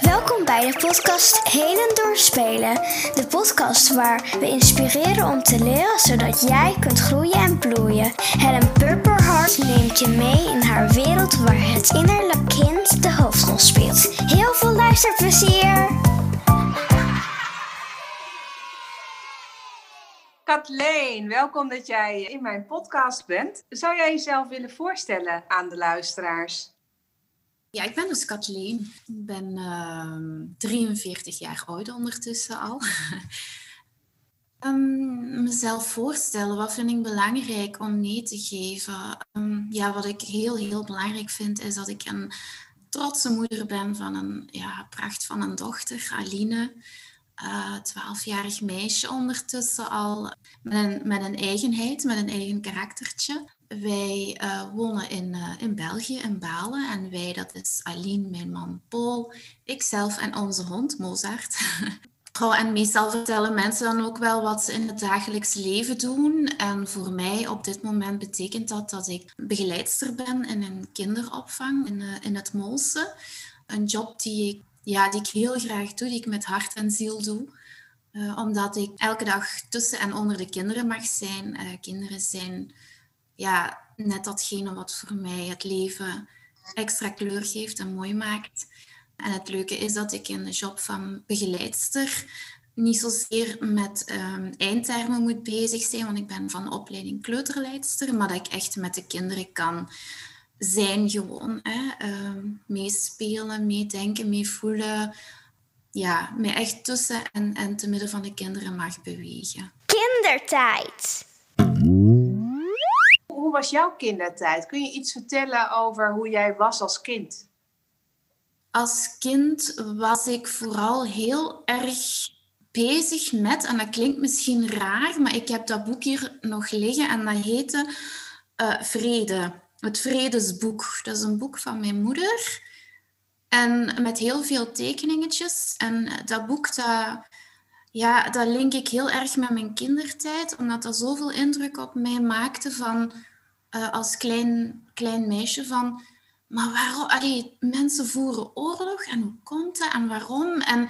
Welkom bij de podcast Heden Doorspelen. De podcast waar we inspireren om te leren zodat jij kunt groeien en bloeien. Helen Purperhart neemt je mee in haar wereld waar het innerlijk kind de hoofdrol speelt. Heel veel luisterplezier! Kathleen, welkom dat jij in mijn podcast bent. Zou jij jezelf willen voorstellen aan de luisteraars? Ja, ik ben dus Kathleen. Ik ben 43 ehm, jaar oud ondertussen al. um, mezelf voorstellen, wat vind ik belangrijk om mee te geven? Um, ja, wat ik heel, heel belangrijk vind, is dat ik een trotse moeder ben van een ja, pracht van een dochter, Aline. Uh, twaalfjarig meisje ondertussen al, met een, met een eigenheid, met een eigen karaktertje. Wij uh, wonen in, uh, in België, in Balen. En wij, dat is Aline, mijn man Paul, ikzelf en onze hond Mozart. oh, en meestal vertellen mensen dan ook wel wat ze in het dagelijks leven doen. En voor mij op dit moment betekent dat dat ik begeleidster ben in een kinderopvang in, uh, in het Molse. Een job die ik, ja, die ik heel graag doe, die ik met hart en ziel doe. omdat ik elke dag tussen en onder de kinderen mag zijn. kinderen zijn ja, net datgene wat voor mij het leven extra kleur geeft en mooi maakt. En het leuke is dat ik in de job van begeleidster niet zozeer met um, eindtermen moet bezig zijn, want ik ben van opleiding kleuterleidster, maar dat ik echt met de kinderen kan zijn gewoon. Hè? Uh, meespelen, meedenken, meevoelen. Ja, mij echt tussen en, en te midden van de kinderen mag bewegen. Kindertijd was jouw kindertijd? Kun je iets vertellen over hoe jij was als kind? Als kind was ik vooral heel erg bezig met, en dat klinkt misschien raar, maar ik heb dat boek hier nog liggen en dat heette uh, Vrede. Het Vredesboek. Dat is een boek van mijn moeder. En met heel veel tekeningetjes. En dat boek, dat, ja, dat link ik heel erg met mijn kindertijd, omdat dat zoveel indruk op mij maakte van uh, als klein, klein meisje van, maar waarom? Allee, mensen voeren oorlog en hoe komt dat en waarom? En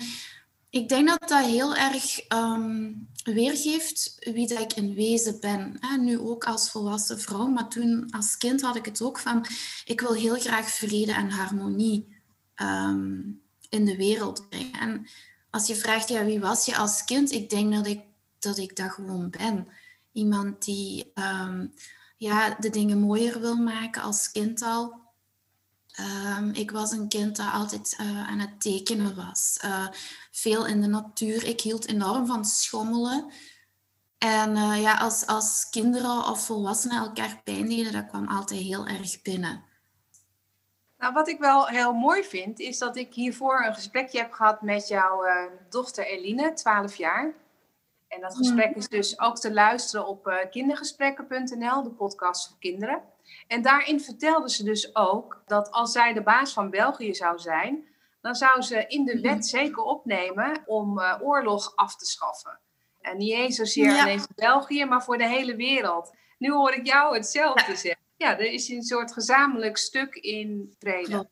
ik denk dat dat heel erg um, weergeeft wie dat ik in wezen ben. Hè? Nu ook als volwassen vrouw, maar toen als kind had ik het ook van, ik wil heel graag vrede en harmonie um, in de wereld brengen. En als je vraagt, ja, wie was je als kind? Ik denk dat ik dat, ik dat gewoon ben. Iemand die um, ja, de dingen mooier wil maken als kind al. Um, ik was een kind dat altijd uh, aan het tekenen was. Uh, veel in de natuur. Ik hield enorm van schommelen. En uh, ja, als, als kinderen of volwassenen elkaar pijn deden, dat kwam altijd heel erg binnen. Nou, wat ik wel heel mooi vind, is dat ik hiervoor een gesprekje heb gehad met jouw dochter Eline, 12 jaar. En dat gesprek is dus ook te luisteren op uh, kindergesprekken.nl, de podcast voor kinderen. En daarin vertelde ze dus ook dat als zij de baas van België zou zijn, dan zou ze in de wet zeker opnemen om uh, oorlog af te schaffen. En niet eens zozeer ja. alleen voor België, maar voor de hele wereld. Nu hoor ik jou hetzelfde zeggen. Ja, er is een soort gezamenlijk stuk in vrede.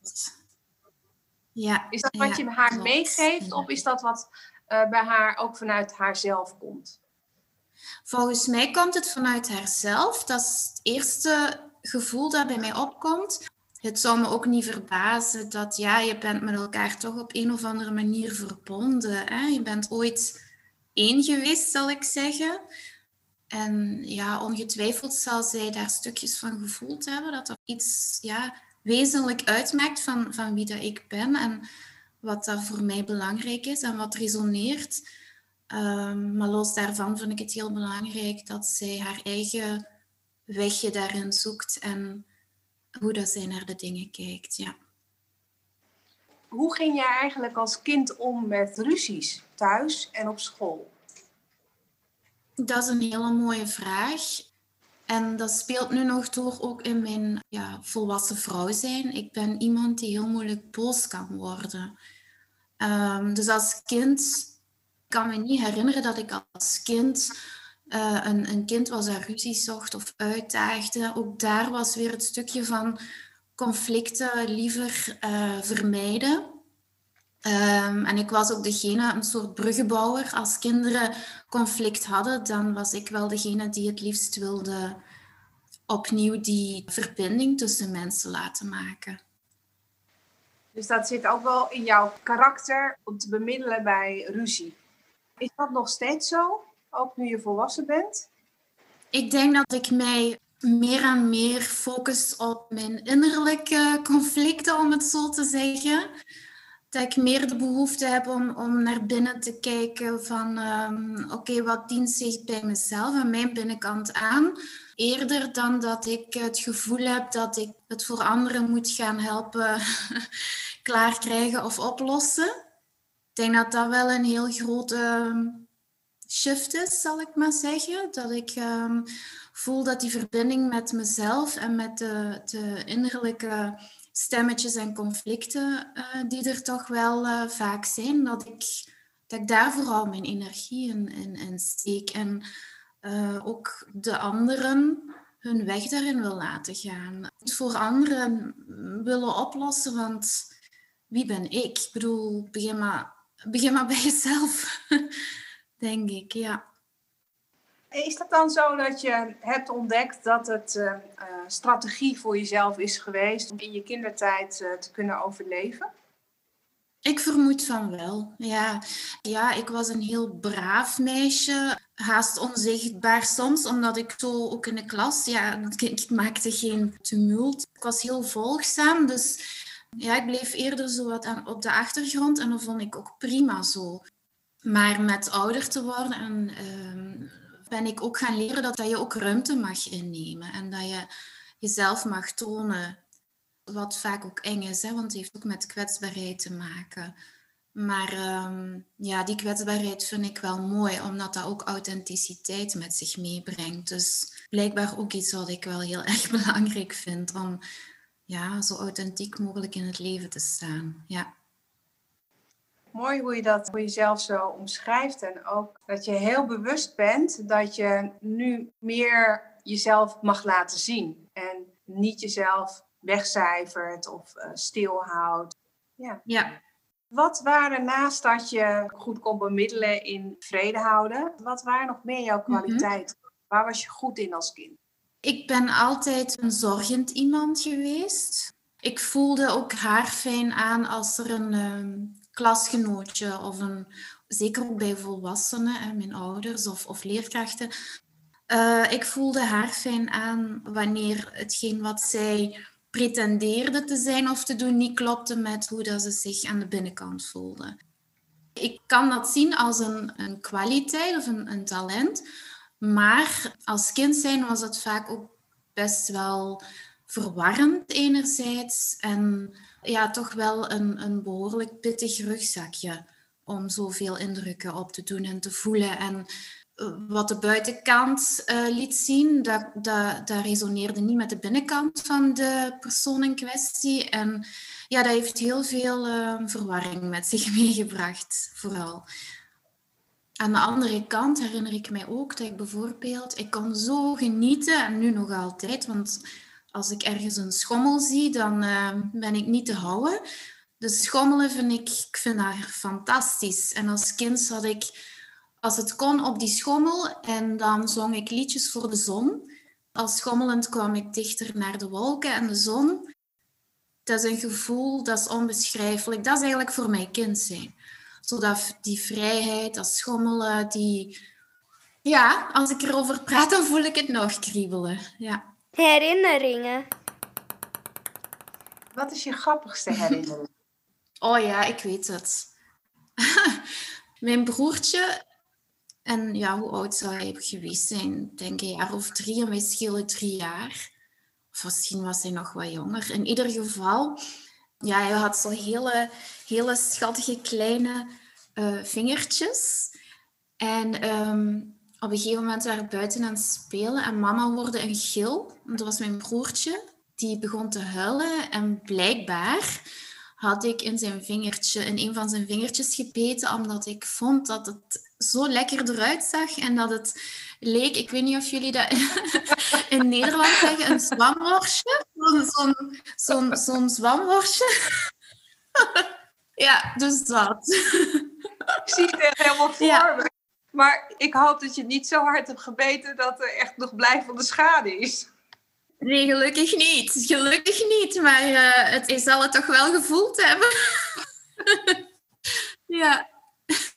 Ja, is dat wat je haar meegeeft, of is dat wat bij haar ook vanuit haarzelf komt? Volgens mij komt het vanuit haarzelf. Dat is het eerste gevoel dat bij mij opkomt. Het zou me ook niet verbazen dat ja, je bent met elkaar toch op een of andere manier verbonden. Hè? Je bent ooit één geweest, zal ik zeggen. En ja, ongetwijfeld zal zij daar stukjes van gevoeld hebben dat dat iets ja, wezenlijk uitmaakt van, van wie dat ik ben. En wat dat voor mij belangrijk is en wat resoneert. Um, maar los daarvan vind ik het heel belangrijk dat zij haar eigen wegje daarin zoekt en hoe dat zij naar de dingen kijkt. Ja. Hoe ging jij eigenlijk als kind om met ruzies thuis en op school? Dat is een hele mooie vraag. En dat speelt nu nog door ook in mijn ja, volwassen vrouw zijn. Ik ben iemand die heel moeilijk boos kan worden. Um, dus als kind kan me niet herinneren dat ik als kind uh, een, een kind was dat ruzie zocht of uitdaagde. Ook daar was weer het stukje van conflicten liever uh, vermijden. Ehm, en ik was ook degene, een soort bruggenbouwer. Als kinderen conflict hadden, dan was ik wel degene die het liefst wilde opnieuw die verbinding tussen mensen laten maken. Dus dat zit ook wel in jouw karakter om te bemiddelen bij ruzie. Is dat nog steeds zo, ook nu je volwassen bent? Ik denk dat ik mij meer en meer focus op mijn innerlijke conflicten, om het zo te zeggen. Dat ik meer de behoefte heb om, om naar binnen te kijken van ehm, oké, wat dient zich bij mezelf en mijn binnenkant aan. Eerder dan dat ik het gevoel heb dat ik het voor anderen moet gaan helpen klaarkrijgen of oplossen. Ik denk dat dat wel een heel grote ehm, shift is, zal ik maar zeggen. Dat ik ehm, voel dat die verbinding met mezelf en met de, de innerlijke stemmetjes en conflicten uh, die er toch wel uh, vaak zijn, dat ik, dat ik daar vooral mijn energie in, in, steek. En uh, ook de anderen hun weg daarin wil laten gaan. Het voor anderen willen oplossen, want wie ben ik? Ik bedoel, begin maar, begin maar bij jezelf, denk ik, ja. Is dat dan zo dat je hebt ontdekt dat het uh, strategie voor jezelf is geweest om in je kindertijd uh, te kunnen overleven? Ik vermoed van wel, ja. Ja, ik was een heel braaf meisje, haast onzichtbaar soms, omdat ik zo ook in de klas, ja, ik maakte geen tumult. Ik was heel volgzaam, dus ja, ik bleef eerder zo wat aan, op de achtergrond en dat vond ik ook prima zo. Maar met ouder te worden en uh, ben ik ook gaan leren dat, dat je ook ruimte mag innemen en dat je jezelf mag tonen. Wat vaak ook eng is, hè, want het heeft ook met kwetsbaarheid te maken. Maar um, ja, die kwetsbaarheid vind ik wel mooi, omdat dat ook authenticiteit met zich meebrengt. Dus blijkbaar ook iets wat ik wel heel erg belangrijk vind, om ja, zo authentiek mogelijk in het leven te staan. Ja. Mooi hoe je dat voor jezelf zo omschrijft. En ook dat je heel bewust bent dat je nu meer jezelf mag laten zien. En niet jezelf wegcijfert of uh, stilhoudt. Ja. ja. Wat waren naast dat je goed kon bemiddelen in vrede houden, wat waren nog meer jouw mhm. kwaliteiten? Waar was je goed in als kind? Ik ben altijd een zorgend iemand geweest. Ik voelde ook haar fijn aan als er een um, klasgenootje of een, zeker ook bij volwassenen, mijn ouders of, of leerkrachten. Uh, ik voelde haar fijn aan wanneer hetgeen wat zij pretendeerde te zijn of te doen niet klopte met hoe dat ze zich aan de binnenkant voelde. Ik kan dat zien als een, een kwaliteit of een, een talent, maar als kind zijn was het vaak ook best wel verwarrend enerzijds en ja, toch wel een, een behoorlijk pittig rugzakje om zoveel indrukken op te doen en te voelen. En eh, wat de buitenkant uh, liet zien, dat, dat, dat resoneerde niet met de binnenkant van de persoon in kwestie. En ja, dat heeft heel veel uh, verwarring met zich meegebracht, vooral. Aan de andere kant herinner ik mij ook dat ik bijvoorbeeld, ik kon zo genieten, en nu nog altijd, want als ik ergens een schommel zie, dan uh, ben ik niet te houden. Dus schommelen vind ik, ik vind dat fantastisch. En als kind zat ik, als het kon, op die schommel en dan zong ik liedjes voor de zon. Als schommelend kwam ik dichter naar de wolken en de zon. Dat is een gevoel, dat is onbeschrijfelijk. Dat is eigenlijk voor mij kind zijn zodat die vrijheid, dat schommelen, die... Ja, als ik erover praat, dan voel ik het nog kriebelen. Ja. Herinneringen. Wat is je grappigste herinnering? oh ja, ik weet het. Mijn broertje, en ja, hoe oud zou hij geweest zijn? Denk een jaar of drie en wij schelen drie jaar. Of misschien was hij nog wat jonger. In ieder geval, ja, hij had zo hele, hele schattige kleine uh, vingertjes. En um, op een gegeven moment waren buiten aan het spelen en mama hoorde een gil. Dat was mijn broertje. Die begon te huilen en blijkbaar had ik in zijn vingertje, in een van zijn vingertjes gebeten, omdat ik vond dat het zo lekker eruit zag en dat het leek, ik weet niet of jullie dat in Nederland zeggen, een zwamworstje. Zo'n zo zo zwamworstje. Ja, dus dat. Ik zie het helemaal voor. Maar ik hoop dat je het niet zo hard hebt gebeten dat er echt nog blijvende schade is. Nee, gelukkig niet. Gelukkig niet, maar uh, het zal het toch wel gevoeld hebben. ja.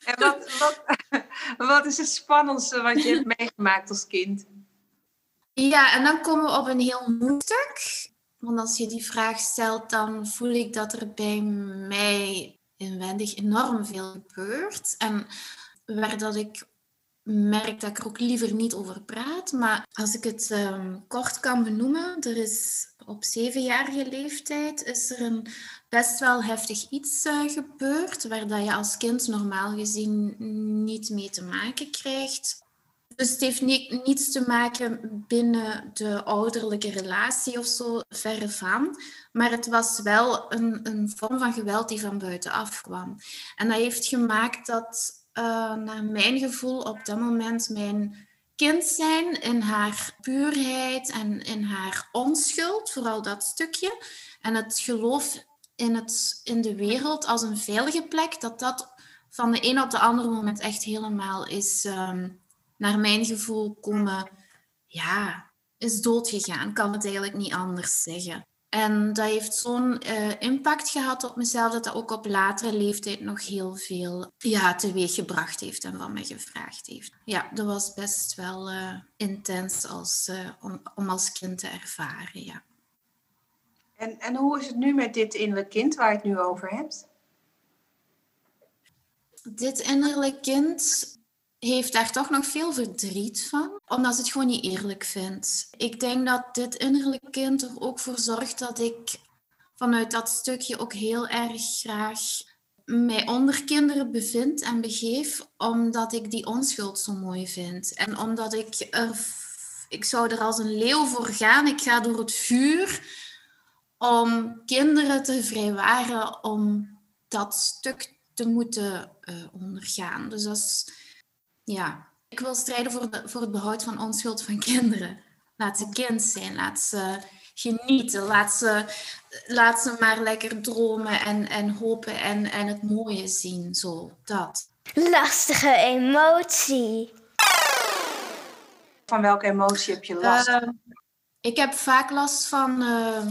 En wat, wat, wat is het spannendste wat je hebt meegemaakt als kind? Ja, en dan komen we op een heel moeilijk stuk. Want als je die vraag stelt, dan voel ik dat er bij mij inwendig enorm veel gebeurt. En waar dat ik merk dat ik er ook liever niet over praat. Maar als ik het um, kort kan benoemen, er is op zevenjarige leeftijd is er een best wel heftig iets uh, gebeurd, waar dat je als kind normaal gezien niet mee te maken krijgt. Dus het heeft niet, niets te maken binnen de ouderlijke relatie of zo, verre van. Maar het was wel een, een vorm van geweld die van buitenaf kwam. En dat heeft gemaakt dat, uh, naar mijn gevoel, op dat moment mijn kind zijn in haar puurheid en in haar onschuld, vooral dat stukje. En het geloof in, het, in de wereld als een veilige plek, dat dat van de een op de andere moment echt helemaal is... Um, naar mijn gevoel komen, ja, is doodgegaan. Kan het eigenlijk niet anders zeggen. En dat heeft zo'n uh, impact gehad op mezelf dat dat ook op latere leeftijd nog heel veel ja, teweeg gebracht heeft en van mij gevraagd heeft. Ja, dat was best wel uh, intens als, uh, om, om als kind te ervaren. Ja. En, en hoe is het nu met dit innerlijk kind waar je het nu over hebt? Dit innerlijk kind heeft daar toch nog veel verdriet van, omdat ze het gewoon niet eerlijk vindt. Ik denk dat dit innerlijke kind er ook voor zorgt dat ik vanuit dat stukje ook heel erg graag mij onder kinderen bevind en begeef, omdat ik die onschuld zo mooi vind. En omdat ik er, ik zou er als een leeuw voor gaan. Ik ga door het vuur om kinderen te vrijwaren om dat stuk te moeten uh, ondergaan. Dus dat is ja, ik wil strijden voor, de, voor het behoud van onschuld van kinderen. Laat ze kind zijn, laat ze genieten, laat ze, laat ze maar lekker dromen en, en hopen en, en het mooie zien. Zo, dat. Lastige emotie. Van welke emotie heb je last? Uh, ik heb vaak last van, uh,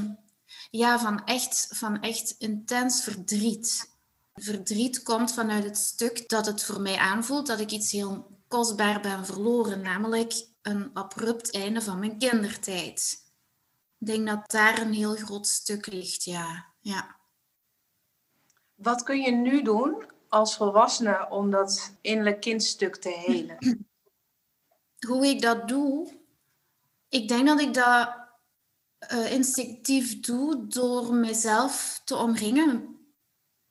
ja, van, echt, van echt intens verdriet. Verdriet komt vanuit het stuk dat het voor mij aanvoelt dat ik iets heel kostbaar ben verloren, namelijk een abrupt einde van mijn kindertijd. Ik denk dat daar een heel groot stuk ligt, ja. ja. Wat kun je nu doen als volwassene om dat innerlijk kindstuk te helen? Hoe ik dat doe? Ik denk dat ik dat uh, instinctief doe door mezelf te omringen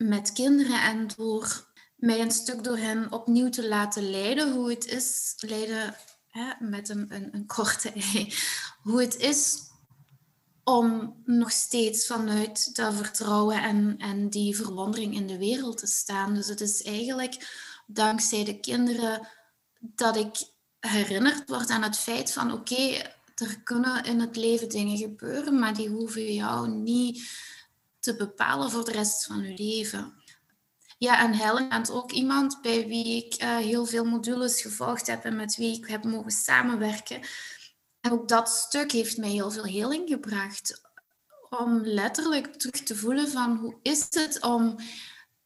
met kinderen en door mij een stuk door hen opnieuw te laten leiden. Hoe het is, leiden hè, met een, een, korte ei. Hoe het is om nog steeds vanuit dat vertrouwen en, en die verwondering in de wereld te staan. Dus het is eigenlijk dankzij de kinderen dat ik herinnerd word aan het feit van oké, er kunnen in het leven dingen gebeuren, maar die hoeven jou niet te bepalen voor de rest van je leven. Ja, en Helen ook iemand bij wie ik uh, heel veel modules gevolgd heb en met wie ik heb mogen samenwerken. En ook dat stuk heeft mij heel veel heling gebracht. Om letterlijk terug te voelen van hoe is het om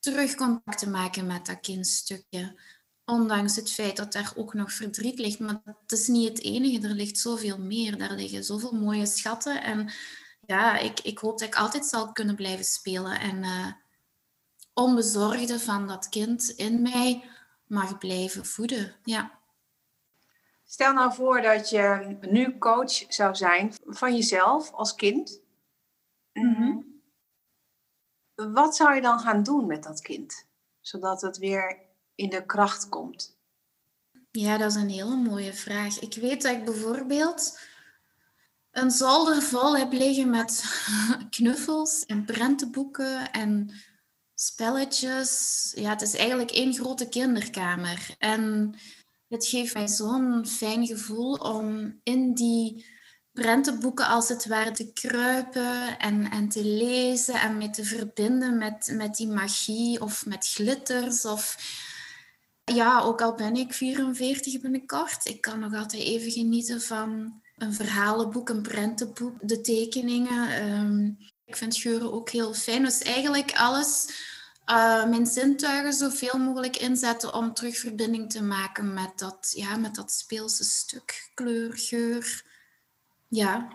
terug contact te maken met dat kindstukje. Ondanks het feit dat daar ook nog verdriet ligt. Maar dat is niet het enige, er ligt zoveel meer. Daar liggen zoveel mooie schatten. En ja, ik, ik hoop dat ik altijd zal kunnen blijven spelen. En uh, onbezorgde van dat kind in mij mag blijven voeden. Ja. Stel nou voor dat je nu coach zou zijn van jezelf als kind. Mhm. Wat zou je dan gaan doen met dat kind? Zodat het weer in de kracht komt. Ja, dat is een hele mooie vraag. Ik weet dat ik bijvoorbeeld een zolder vol heb liggen met knuffels en prentenboeken en spelletjes. Ja, het is eigenlijk één grote kinderkamer. En het geeft mij zo'n fijn gevoel om in die prentenboeken als het ware te kruipen en, en te lezen en mee te verbinden met, met die magie of met glitters. Of ja, ook al ben ik 44 binnenkort, ik kan nog altijd even genieten van een verhalenboek, een prentenboek, de tekeningen. Ehm, ik vind geuren ook heel fijn. Dus eigenlijk alles, uh, mijn zintuigen zoveel mogelijk inzetten om terug verbinding te maken met dat, ja, met dat speelse stuk, kleur, geur. Ja.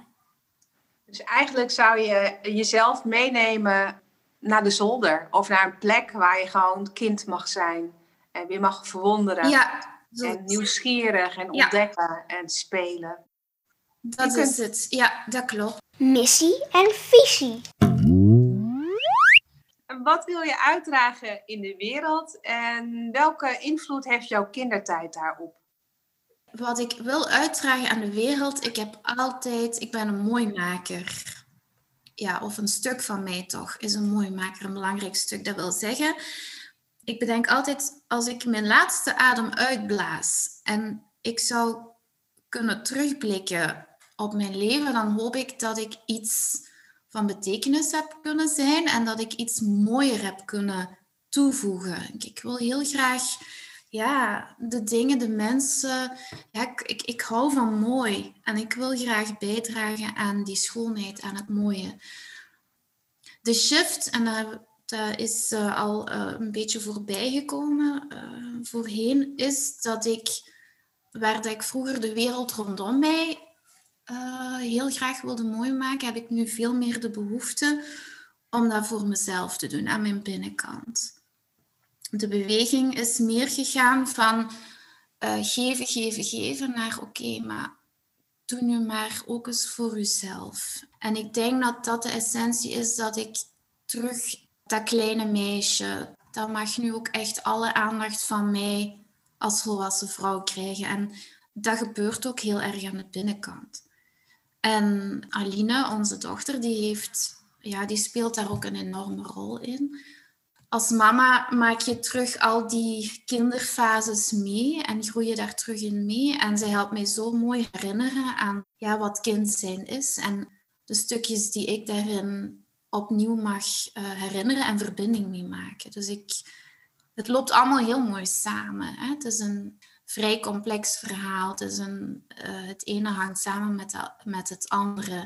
Dus eigenlijk zou je jezelf meenemen naar de zolder of naar een plek waar je gewoon kind mag zijn en weer mag verwonderen. Ja, en nieuwsgierig en ontdekken en spelen. Dat is het, ja, dat klopt. Missie en visie. Wat wil je uitdragen in de wereld en welke invloed heeft jouw kindertijd daarop? Wat ik wil uitdragen aan de wereld, ik heb altijd, ik ben een mooimaker. Ja, of een stuk van mij toch, is een mooimaker een belangrijk stuk. Dat wil zeggen, ik bedenk altijd, als ik mijn laatste adem uitblaas en ik zou kunnen terugblikken op mijn leven, dan hoop ik dat ik iets van betekenis heb kunnen zijn en dat ik iets mooier heb kunnen toevoegen. Ik wil heel graag ja, de dingen, de mensen. Ja, ik, ik, hou van mooi en ik wil graag bijdragen aan die schoonheid, aan het mooie. De shift, en dat, is uh, al uh, een beetje voorbij gekomen uh, voorheen, is dat ik, waar ik vroeger de wereld rondom mij uh, heel graag wilde mooi maken, heb ik nu veel meer de behoefte om dat voor mezelf te doen, aan mijn binnenkant. De beweging is meer gegaan van uh, geven, geven, geven naar oké, maar doe nu maar ook eens voor uzelf. En ik denk dat dat de essentie is dat ik terug dat kleine meisje, dat mag nu ook echt alle aandacht van mij als volwassen vrouw krijgen. En dat gebeurt ook heel erg aan de binnenkant. En Aline, onze dochter, die, heeft, ja, die speelt daar ook een enorme rol in. Als mama maak je terug al die kinderfases mee en groei je daar terug in mee. En zij helpt mij zo mooi herinneren aan ja, wat kind zijn is. En de stukjes die ik daarin opnieuw mag uh, herinneren en verbinding mee maken. Dus ik, het loopt allemaal heel mooi samen. Hè? Het is een vrij complex verhaal. Het, is een, uh, het ene hangt samen met, de, met het andere.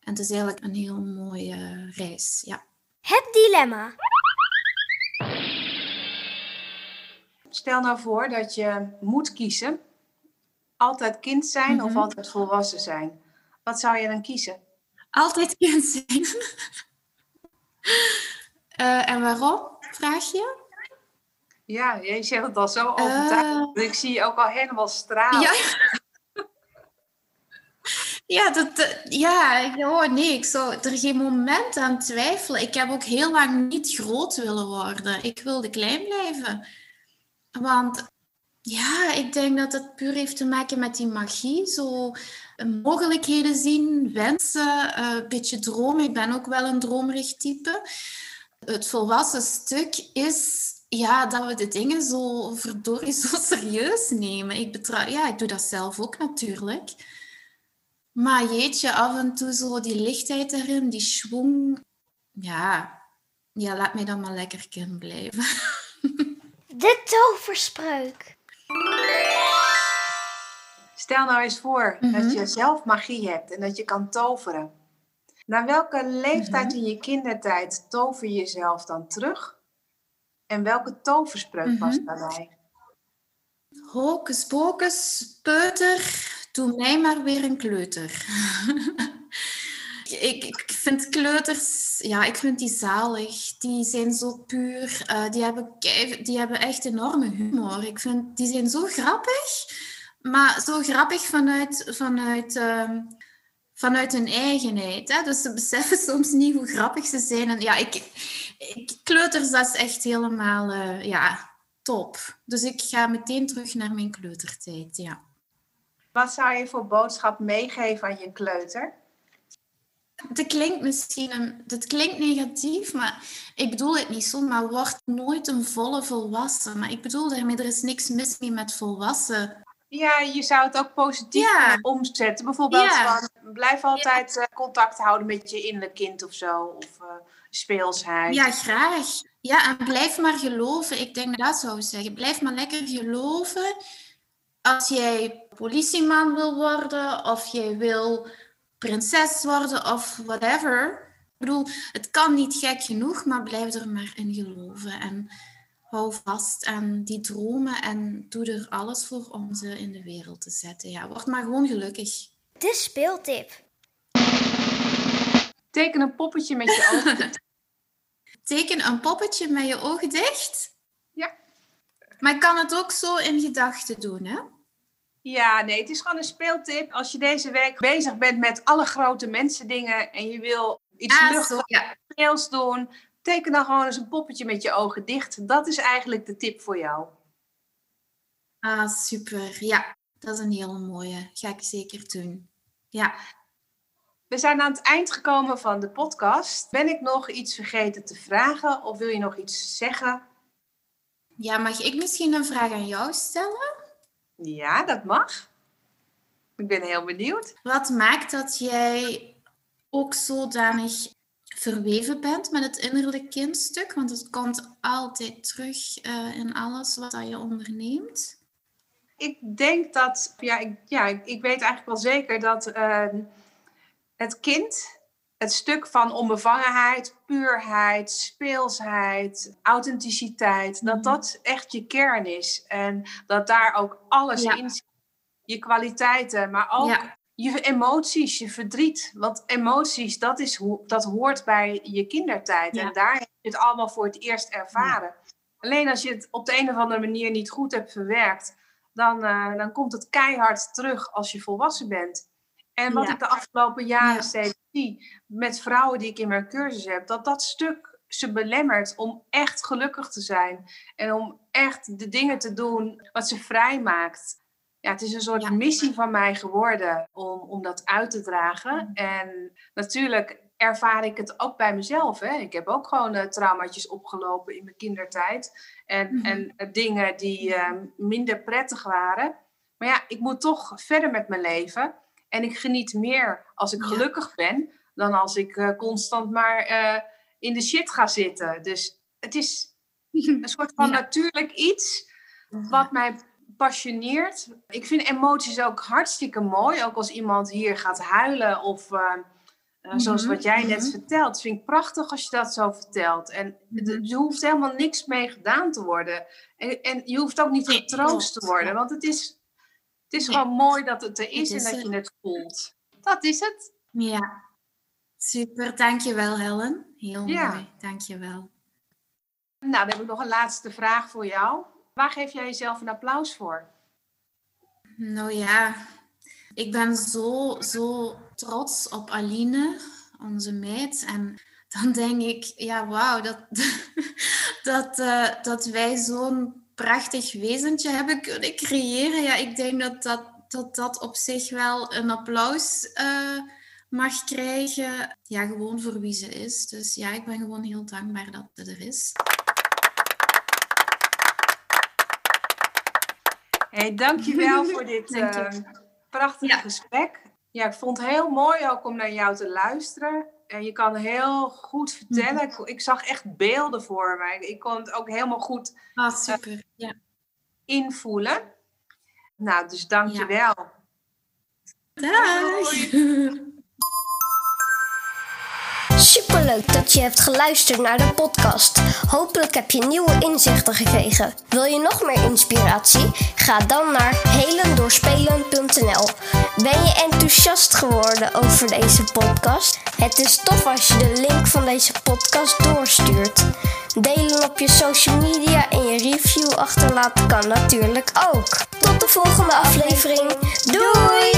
En het is eigenlijk een heel mooie reis. Ja. Het dilemma. Stel nou voor dat je moet kiezen. Altijd kind zijn mm -hmm. of mhm. altijd volwassen zijn. Wat zou je dan kiezen? Altijd kind zijn. uh, en waarom, vraag je? Ja, je zegt het al zo overtuigend. Uh, ik zie je ook al helemaal stralen. Ja, ja, dat, ja, oh nee, ik zou er geen moment aan twijfelen. Ik heb ook heel lang niet groot willen worden. Ik wilde klein blijven. Want ja, ik denk dat het puur heeft te maken met die magie. Zo mogelijkheden zien, wensen, een beetje dromen. Ik ben ook wel een dromerig type. Het volwassen stuk is ja, dat we de dingen zo verdorie zo serieus nemen. Ik, betrouw, ja, ik doe dat zelf ook natuurlijk. Maar jeetje, af en toe zo die lichtheid erin, die schwung. Ja, ja laat mij dan maar lekker kind blijven. De toverspreuk. Stel nou eens voor dat mhm. je zelf magie hebt en dat je kan toveren. Naar welke leeftijd mhm. in je kindertijd tover je jezelf dan terug? En welke toverspreuk was mhm. daarbij? Hocus pocus, peuter, doe mij maar weer een kleuter. ik, ik vind kleuters, ja, ik vind die zalig. Die zijn zo puur. Uh, die, hebben, die hebben echt enorme humor. Ik vind, die zijn zo grappig. Maar zo grappig vanuit, vanuit, uh, vanuit hun eigenheid. Hè? Dus ze beseffen soms niet hoe grappig ze zijn. En ja, ik, kleuters, dat is echt helemaal uh, ja, top. Dus ik ga meteen terug naar mijn kleutertijd, ja. Wat zou je voor boodschap meegeven aan je kleuter? Het klinkt misschien dat klinkt negatief, maar ik bedoel het niet zo. Maar word nooit een volle volwassen. Maar ik bedoel daarmee, er is niks mis mee met volwassen Ja, je zou het ook positief Ja. kunnen omzetten. Bijvoorbeeld Ja. van, blijf altijd eh, contact houden met je innerlijk kind of zo. Of eh, speelsheid. Ja, graag. Ja, en blijf maar geloven. Ik denk dat dat zou zeggen. Blijf maar lekker geloven. Als jij politieman wil worden, of jij wil prinses worden, of whatever. Ik bedoel, het kan niet gek genoeg, maar blijf er maar in geloven. En hou vast aan die dromen en doe er alles voor om ze in de wereld te zetten. Ja, word maar gewoon gelukkig. De speeltip. Teken een poppetje met je ogen. dicht. Teken een poppetje met je ogen dicht. Ja. Maar ik kan het ook zo in gedachten doen, hè? Ja, nee, het is gewoon een speeltip. Als je deze week bezig bent met alle grote mensen dingen en je wil iets Ah, luchtigs ja. speels doen, teken dan gewoon eens een poppetje met je ogen dicht. Dat is eigenlijk de tip voor jou. Ah, super. Ja, dat is een hele mooie. Ga ik zeker doen. Ja. We zijn aan het eind gekomen van de podcast. Ben ik nog iets vergeten te vragen of wil je nog iets zeggen? ja, mag ik misschien een vraag aan jou stellen? Ja, dat mag. Ik ben heel benieuwd. Wat maakt dat jij ook zodanig verweven bent met het innerlijk kindstuk? Want het komt altijd terug eh, in alles wat je onderneemt. Ik denk dat, ja, ik, ja, ik, weet eigenlijk wel zeker dat eh, het kind, het stuk van onbevangenheid, puurheid, speelsheid, authenticiteit, dat dat echt je kern is. En dat daar ook alles Ja. in zit. Je kwaliteiten, maar ook Ja. Je emoties, je verdriet. Want emoties, dat, is dat hoort bij je kindertijd. Ja. En daar heb je het allemaal voor het eerst ervaren. Alleen als je het op de een of andere manier niet goed hebt verwerkt, dan, eh, dan komt het keihard terug als je volwassen bent. En wat Ja. ik de afgelopen jaren Ja. steeds zie met vrouwen die ik in mijn cursus heb, dat dat stuk ze belemmert om echt gelukkig te zijn. En om echt de dingen te doen wat ze vrij maakt. Ja, het is een soort Ja. missie van mij geworden om, om dat uit te dragen. En natuurlijk ervaar ik het ook bij mezelf. Hè. Ik heb ook gewoon uh, traumaatjes opgelopen in mijn kindertijd. En, Mhm. en uh, dingen die uh, minder prettig waren. Maar ja, ik moet toch verder met mijn leven. En ik geniet meer als ik Ja. gelukkig ben, dan als ik uh, constant maar in de shit ga zitten. Dus het is een soort van Ja. natuurlijk iets wat mij passioneert. Ik vind emoties ook hartstikke mooi. Ook als iemand hier gaat huilen of uh, uh, zoals Mhm, wat jij net mhm. vertelt. vind ik prachtig als je dat zo vertelt. En Mhm. er hoeft helemaal niks mee gedaan te worden. En, en je hoeft ook niet getroost te worden. Want het is, het is gewoon mooi dat het er is Het is en dat je het voelt. Dat is het. Ja, super. Dankjewel, Helen. Heel Ja. mooi. Dankjewel. Nou, dan heb ik nog een laatste vraag voor jou. Waar geef jij jezelf een applaus voor? Nou ja, ik ben zo, zo trots op Aline, onze meid. En dan denk ik, ja, wauw, dat, dat, eh, dat wij zo'n prachtig wezentje hebben kunnen creëren. Ja, ik denk dat dat, dat, dat op zich wel een applaus eh, mag krijgen. Ja, gewoon voor wie ze is. Dus ja, ik ben gewoon heel dankbaar dat ze er is. Hey, dankjewel voor dit eh, prachtige Ja. gesprek. Ja, ik vond het heel mooi ook om naar jou te luisteren. En je kan heel goed vertellen. Ik, ik zag echt beelden voor me. Ik kon het ook helemaal goed Ah, super. Ja. invoelen. Nou, dus dankjewel. Dag! Superleuk dat je hebt geluisterd naar de podcast. Hopelijk heb je nieuwe inzichten gekregen. Wil je nog meer inspiratie? Ga dan naar helendoorspelen.nl. Ben je enthousiast geworden over deze podcast? Het is tof als je de link van deze podcast doorstuurt. Delen op je social media en je review achterlaten kan natuurlijk ook. Tot de volgende aflevering. Doei!